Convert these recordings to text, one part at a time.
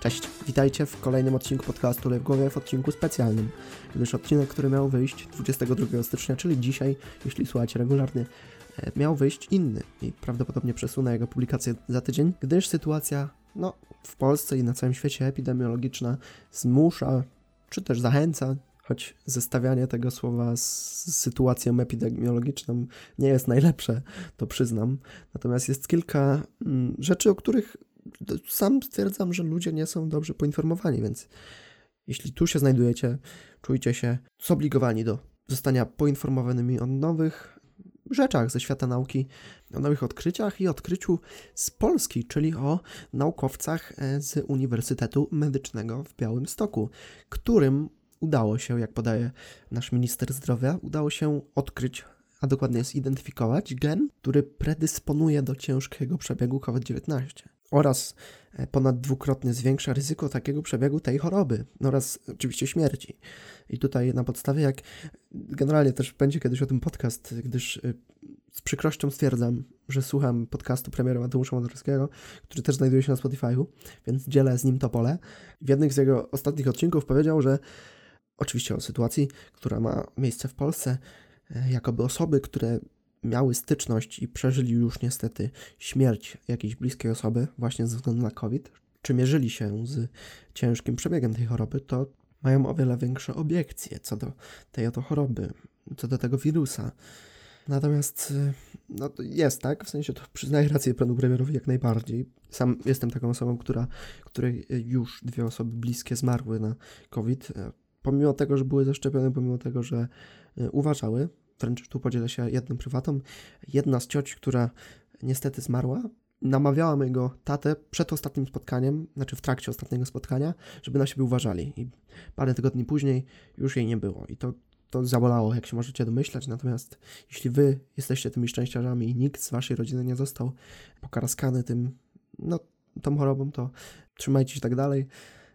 Cześć, witajcie w kolejnym odcinku podcastu Lew Głowie w odcinku specjalnym, gdyż odcinek, który miał wyjść 22 stycznia, czyli dzisiaj, jeśli słuchacie regularnie, e, miał wyjść inny i prawdopodobnie przesunę jego publikację za tydzień, gdyż sytuacja no, w Polsce i na całym świecie epidemiologiczna zmusza, czy też zachęca choć zestawianie tego słowa z sytuacją epidemiologiczną nie jest najlepsze, to przyznam. Natomiast jest kilka mm, rzeczy, o których sam stwierdzam, że ludzie nie są dobrze poinformowani, więc jeśli tu się znajdujecie, czujcie się zobligowani do zostania poinformowanymi o nowych rzeczach ze świata nauki, o nowych odkryciach i odkryciu z Polski, czyli o naukowcach e, z Uniwersytetu Medycznego w Białymstoku, którym udało się, jak podaje nasz minister zdrowia, udało się odkryć, a dokładnie zidentyfikować gen, który predysponuje do ciężkiego przebiegu COVID-19 oraz e, ponad dwukrotnie zwiększa ryzyko takiego przebiegu tej choroby oraz oczywiście śmierci. I tutaj na podstawie, jak generalnie też będzie kiedyś o tym podcast, gdyż e, z przykrością stwierdzam, że słucham podcastu premiera Mateusza Modorskiego, który też znajduje się na Spotify'u, więc dzielę z nim to pole. W jednym z jego ostatnich odcinków powiedział, że oczywiście o sytuacji, która ma miejsce w Polsce, e, jakoby osoby, które miały styczność i przeżyli już niestety śmierć jakiejś bliskiej osoby właśnie ze względu na COVID, czy mierzyli się z ciężkim przebiegiem tej choroby, to mają o wiele większe obiekcje co do tej oto choroby, co do tego wirusa. Natomiast no, jest tak, w sensie to przyznaję rację panu premierowi jak najbardziej. Sam jestem taką osobą, która, której już dwie osoby bliskie zmarły na COVID, pomimo tego, że były zaszczepione, pomimo tego, że uważały, wręcz tu podzielę się jedną prywatą. Jedna z cioci, która niestety zmarła, namawiała mojego tatę przed ostatnim spotkaniem, znaczy w trakcie ostatniego spotkania, żeby na siebie uważali. I parę tygodni później już jej nie było. I to, to zabolało, jak się możecie domyślać. Natomiast jeśli wy jesteście tymi szczęściarzami i nikt z waszej rodziny nie został pokaraskany tym, no, tą chorobą, to trzymajcie się tak dalej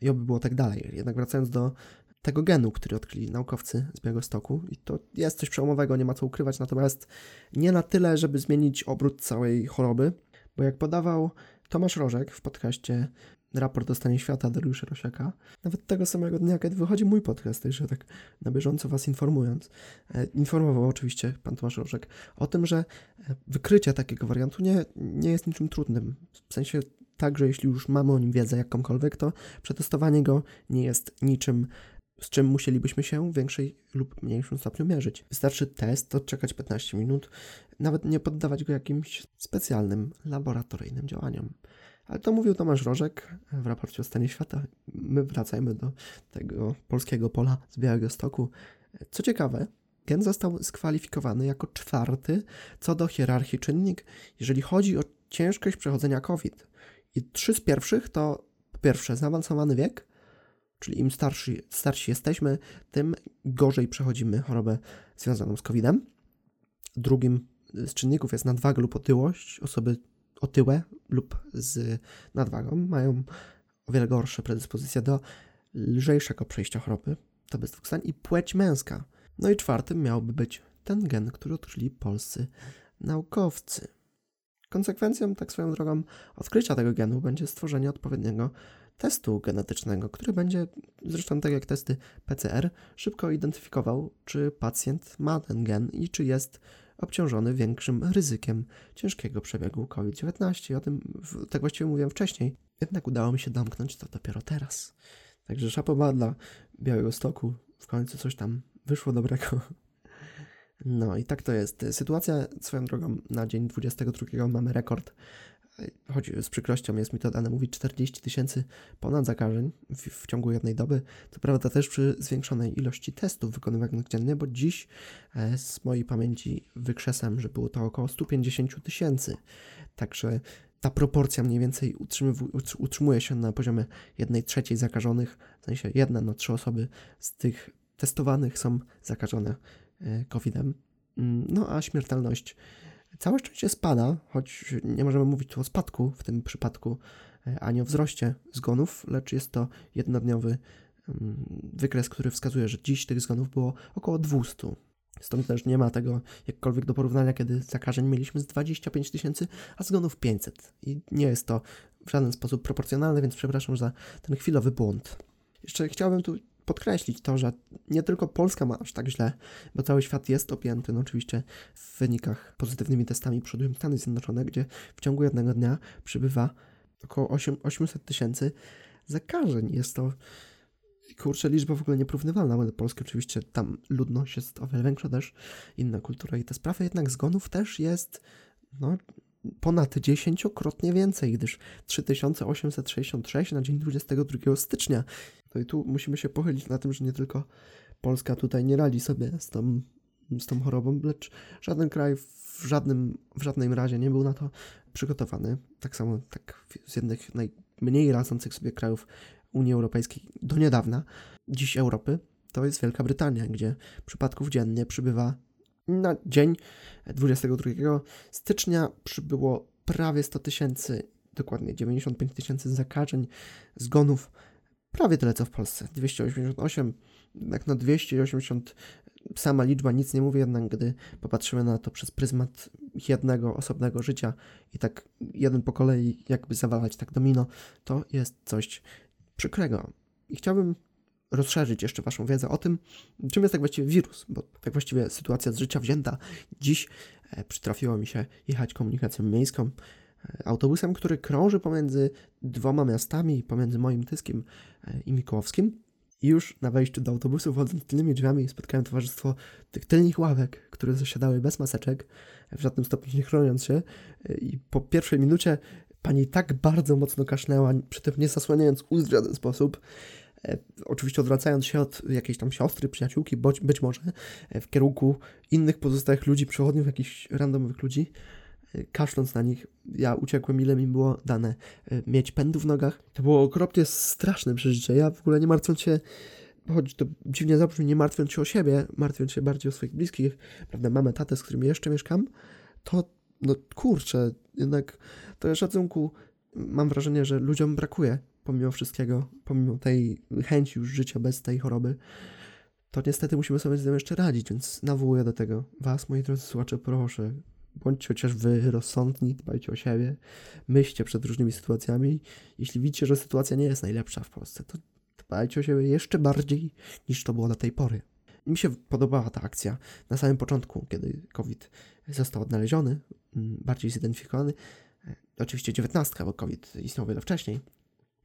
i oby było tak dalej. Jednak wracając do tego genu, który odkryli naukowcy z Białegostoku. I to jest coś przełomowego, nie ma co ukrywać, natomiast nie na tyle, żeby zmienić obrót całej choroby, bo jak podawał Tomasz Rożek w podcaście raport o stanie świata Dariusza Rosiaka, nawet tego samego dnia, kiedy wychodzi mój podcast, także tak na bieżąco Was informując, e, informował oczywiście pan Tomasz Rożek o tym, że e, wykrycie takiego wariantu nie, nie jest niczym trudnym. W sensie także jeśli już mamy o nim wiedzę jakąkolwiek, to przetestowanie go nie jest niczym z czym musielibyśmy się w większej lub mniejszym stopniu mierzyć. Wystarczy test, odczekać 15 minut, nawet nie poddawać go jakimś specjalnym, laboratoryjnym działaniom. Ale to mówił Tomasz Rożek w raporcie o stanie świata. My wracajmy do tego polskiego pola z Białego Stoku. Co ciekawe, gen został skwalifikowany jako czwarty co do hierarchii czynnik, jeżeli chodzi o ciężkość przechodzenia COVID. I trzy z pierwszych to po pierwsze zaawansowany wiek, Czyli im starsi, starsi jesteśmy, tym gorzej przechodzimy chorobę związaną z COVID-em. Drugim z czynników jest nadwaga lub otyłość. Osoby otyłe lub z nadwagą mają o wiele gorsze predyspozycje do lżejszego przejścia choroby. To bez dwóch. I płeć męska. No i czwartym miałby być ten gen, który odkryli polscy naukowcy. Konsekwencją, tak swoją drogą, odkrycia tego genu będzie stworzenie odpowiedniego testu genetycznego, który będzie, zresztą tak jak testy PCR, szybko identyfikował, czy pacjent ma ten gen i czy jest obciążony większym ryzykiem ciężkiego przebiegu COVID-19. O tym tak właściwie mówiłem wcześniej, jednak udało mi się domknąć to dopiero teraz. Także szapoba dla Białego Stoku, w końcu coś tam wyszło dobrego. No i tak to jest. Sytuacja swoją drogą na dzień 22 mamy rekord choć z przykrością jest mi to dane mówić, 40 tysięcy ponad zakażeń w, w, ciągu jednej doby. To prawda też przy zwiększonej ilości testów wykonywanych dziennie, bo dziś e, z mojej pamięci wykrzesam, że było to około 150 tysięcy. Także ta proporcja mniej więcej utrzymuje się na poziomie 1 trzeciej zakażonych, w sensie jedna na trzy osoby z tych testowanych są zakażone e, COVID-em. Mm, no a śmiertelność Całe szczęście spada, choć nie możemy mówić tu o spadku w tym przypadku, e, ani o wzroście zgonów, lecz jest to jednodniowy mm, wykres, który wskazuje, że dziś tych zgonów było około 200. Stąd też nie ma tego jakkolwiek do porównania, kiedy zakażeń mieliśmy z 25 tysięcy, a zgonów 500. I nie jest to w żaden sposób proporcjonalne, więc przepraszam za ten chwilowy błąd. Jeszcze chciałbym tu podkreślić to, że nie tylko Polska ma aż tak źle, bo cały świat jest objęty no oczywiście w wynikach pozytywnymi testami przodują Stany Zjednoczone, gdzie w ciągu jednego dnia przybywa około 8, 800 tysięcy zakażeń. Jest to kurczę, liczba w ogóle nieporównywalna, bo Polski oczywiście tam ludność jest o wiele większa też, inna kultura i te sprawy, jednak zgonów też jest no, ponad dziesięciokrotnie więcej, gdyż 3866 na dzień 22 stycznia. No i tu musimy się pochylić na tym, że nie tylko Polska tutaj nie radzi sobie z tą, z tą chorobą, lecz żaden kraj w, żadnym, w żadnym razie nie był na to przygotowany. Tak samo tak z jednych najmniej radzących sobie krajów Unii Europejskiej do niedawna, dziś Europy, to jest Wielka Brytania, gdzie przypadków dziennie przybywa na dzień 22 stycznia przybyło prawie 100 tysięcy, dokładnie 95 tysięcy zakażeń, zgonów, prawie tyle co w Polsce, 288, jak na 280 sama liczba nic nie mówi, jednak gdy popatrzymy na to przez pryzmat jednego osobnego życia i tak jeden po kolei jakby zawalać tak domino, to jest coś przykrego. I chciałbym rozszerzyć jeszcze Waszą wiedzę o tym, czym jest tak właściwie wirus, bo tak właściwie sytuacja z życia wzięta. Dziś e, przytrafiło mi się jechać komunikacją miejską, e, autobusem, który krąży pomiędzy dwoma miastami, pomiędzy moim Tyskiem e, i Mikołowskim. I już na wejściu do autobusu, wchodząc tylnymi drzwiami, spotkałem towarzystwo tych tylnych ławek, które zasiadały bez maseczek, w żadnym stopniu nie chroniąc się. I po pierwszej minucie pani tak bardzo mocno kasznęła, przy tym nie zasłaniając ust w żaden sposób, oczywiście odwracając się od jakiejś tam siostry, przyjaciółki, być, być może e, w kierunku innych pozostałych ludzi, przechodniów, jakichś randomowych ludzi, e, kaszląc na nich, ja uciekłem, ile mi było dane mieć pędu w nogach. To było okropnie straszne przeżycie. Ja w ogóle nie martwiąc się, choć to dziwnie zabrzmi, nie martwiąc się o siebie, martwiąc się bardziej o swoich bliskich, prawda, mamę, tatę, z którymi jeszcze mieszkam, to no kurczę, jednak to szacunku mam wrażenie, że ludziom brakuje pomimo wszystkiego, pomimo tej chęci już życia bez tej choroby, to niestety musimy sobie z tym jeszcze radzić, więc nawołuję do tego Was, moi drodzy słuchacze, proszę, bądźcie chociaż Wy rozsądni, dbajcie o siebie, myślcie przed różnymi sytuacjami. Jeśli widzicie, że sytuacja nie jest najlepsza w Polsce, to dbajcie o siebie jeszcze bardziej niż to było do tej pory. Mi się podobała ta akcja na samym początku, kiedy COVID został odnaleziony, mm, bardziej zidentyfikowany. E, oczywiście 19, bo COVID istniał wiele wcześniej,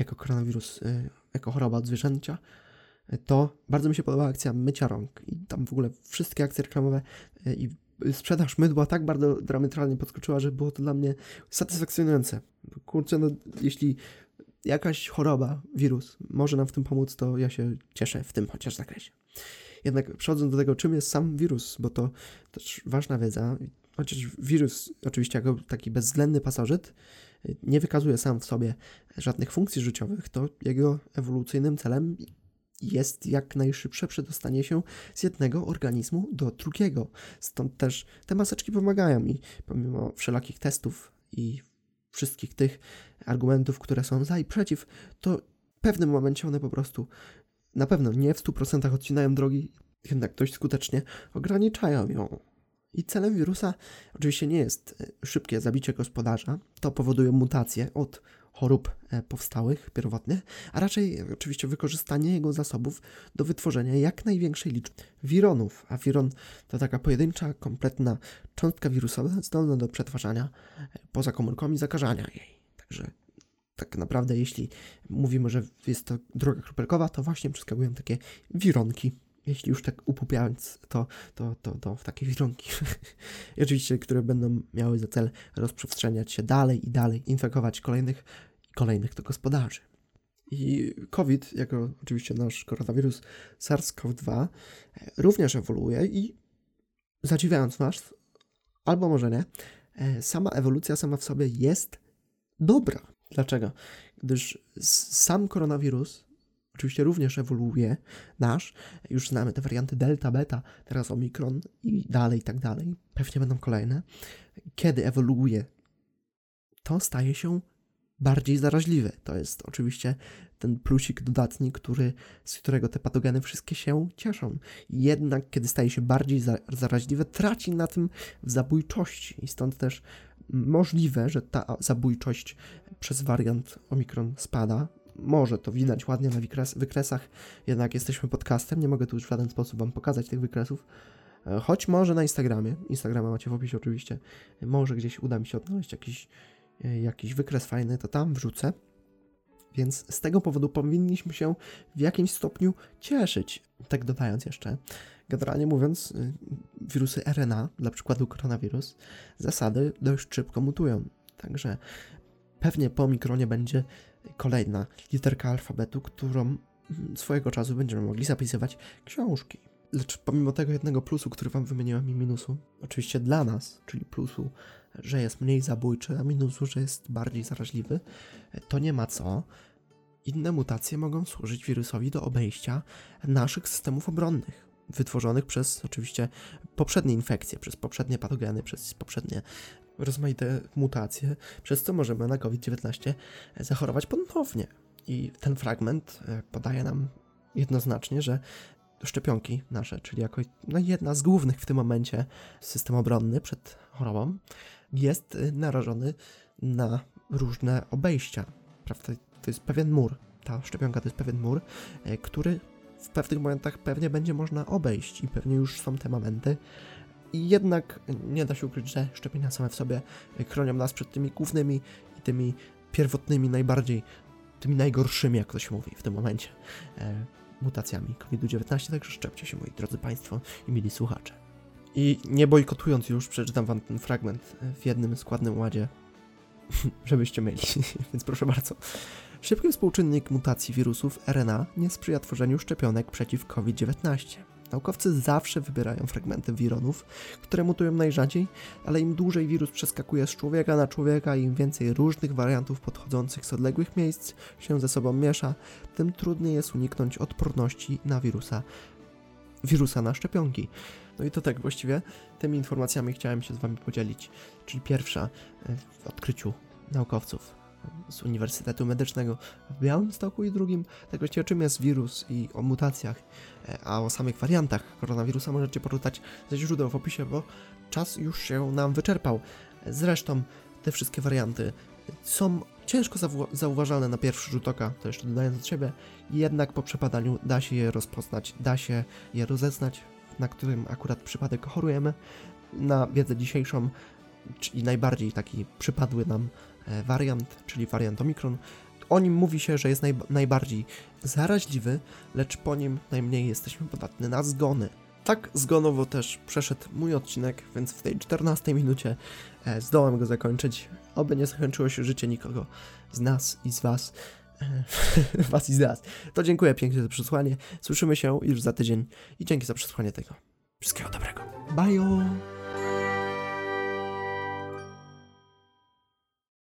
jako koronawirus, e, jako choroba zwierzęcia. E, to bardzo mi się podobała akcja mycia rąk i tam w ogóle wszystkie akcje reklamowe i sprzedaż mydła tak bardzo dramatycznie podskoczyła, że było to dla mnie satysfakcjonujące. Kurczę, no jeśli jakaś choroba, wirus może nam w tym pomóc, to ja się cieszę w tym chociaż zakresie. Jednak przechodząc do tego, czym jest sam wirus, bo to też ważna wiedza, chociaż wirus oczywiście jako taki bezwzględny pasożyt nie wykazuje sam w sobie żadnych funkcji życiowych, to jego ewolucyjnym celem jest jak najszybsze przedostanie się z jednego organizmu do drugiego. Stąd też te maseczki pomagają mi, pomimo wszelakich testów i wszystkich tych argumentów, które są za i przeciw, to w pewnym momencie one po prostu na pewno nie w 100% odcinają drogi, jednak dość skutecznie ograniczają ją. I celem wirusa oczywiście nie jest e, szybkie zabicie gospodarza, to powoduje mutacje od chorób e, powstałych pierwotnie, a raczej oczywiście wykorzystanie jego zasobów do wytworzenia jak największej liczby wironów, a wiron to taka pojedyncza, kompletna cząstka wirusowa zdolna do przetwarzania e, poza komórką i zakażania jej. Także tak naprawdę, jeśli mówimy, że jest to droga kropelkowa, to właśnie przeskakują takie wironki. Jeśli już tak upupiając, to, to, to, to w takie wironki. I oczywiście, które będą miały za cel rozprzestrzeniać się dalej i dalej, infekować kolejnych i kolejnych to gospodarzy. I COVID, jako oczywiście nasz koronawirus SARS-CoV-2, również ewoluuje i zadziwiając Was, albo może nie, e, sama ewolucja sama w sobie jest dobra. Dlaczego? Gdyż sam koronawirus oczywiście również ewoluuje, nasz, już znamy te warianty delta, beta, teraz omikron i dalej, i tak dalej, pewnie będą kolejne. Kiedy ewoluuje, to staje się bardziej zaraźliwy. To jest oczywiście ten plusik dodatni, który, z którego te patogeny wszystkie się cieszą. Jednak, kiedy staje się bardziej za, zaraźliwe, traci na tym w zabójczości i stąd też możliwe, że ta zabójczość przez wariant Omikron spada. Może to widać ładnie na wykres, wykresach, jednak jesteśmy podcastem, nie mogę tu już w żaden sposób Wam pokazać tych wykresów. E, choć może na Instagramie, Instagrama macie w opisie oczywiście, może gdzieś uda mi się odnaleźć jakiś, e, jakiś wykres fajny, to tam wrzucę. Więc z tego powodu powinniśmy się w jakimś stopniu cieszyć. Tak dodając jeszcze, generalnie mówiąc, y, wirusy RNA, dla przykładu koronawirus, zasady dość szybko mutują. Także pewnie po mikronie będzie kolejna literka alfabetu, którą mm, swojego czasu będziemy mogli zapisywać książki. Lecz pomimo tego jednego plusu, który wam wymieniłem i minusu, oczywiście dla nas, czyli plusu, że jest mniej zabójczy, a minusu, że jest bardziej zaraźliwy, to nie ma co. Inne mutacje mogą służyć wirusowi do obejścia naszych systemów obronnych, wytworzonych przez oczywiście poprzednie infekcje, przez poprzednie patogeny, przez poprzednie rozmaite mutacje, przez co możemy na COVID-19 zachorować ponownie. I ten fragment e, podaje nam jednoznacznie, że szczepionki nasze, czyli jako no, jedna z głównych w tym momencie system obronny przed chorobą, jest y, narażony na różne obejścia. Prawda? To jest pewien mur. Ta szczepionka to jest pewien mur, y, który w pewnych momentach pewnie będzie można obejść i pewnie już są te momenty. I jednak nie da się ukryć, że szczepienia same w sobie chronią nas przed tymi głównymi i tymi pierwotnymi, najbardziej, tymi najgorszymi, jak to się mówi w tym momencie, e, mutacjami COVID-19. Także szczepcie się, moi drodzy Państwo i mili słuchacze. I nie bojkotując już, przeczytam wam ten fragment w jednym składnym ładzie, żebyście mieli, więc proszę bardzo. Szybki współczynnik mutacji wirusów RNA nie sprzyja tworzeniu szczepionek przeciw COVID-19. Naukowcy zawsze wybierają fragmenty wironów, które mutują najrzadziej, ale im dłużej wirus przeskakuje z człowieka na człowieka i im więcej różnych wariantów podchodzących z odległych miejsc się ze sobą miesza, tym trudniej jest uniknąć odporności na wirusa, wirusa na szczepionki. No i to tak właściwie tymi informacjami chciałem się z Wami podzielić. Czyli pierwsza e, w odkryciu naukowców z Uniwersytetu Medycznego w Białymstoku i drugim tak właściwie czym jest wirus i o mutacjach, e, a o samych wariantach koronawirusa możecie poczytać ze źródeł w opisie, bo czas już się nam wyczerpał. Zresztą te wszystkie warianty są ciężko zauważalne na pierwszy rzut oka, to jeszcze dodając od siebie, jednak po przepadaniu da się je rozpoznać, da się je rozeznać, na którym akurat przypadek chorujemy. Na wiedzę dzisiejszą, czyli najbardziej taki przypadły nam wariant, czyli wariant Omikron, o nim mówi się, że jest naj, najbardziej zaraźliwy, lecz po nim najmniej jesteśmy podatni na zgony. Tak zgonowo też przeszedł mój odcinek, więc w tej 14 minucie e, zdołam go zakończyć. Oby nie zakończyło się życie nikogo z nas i z was. was i z nas. To dziękuję pięknie za przesłanie. Słyszymy się już za tydzień i dzięki za przesłanie tego. Wszystkiego dobrego. Bye!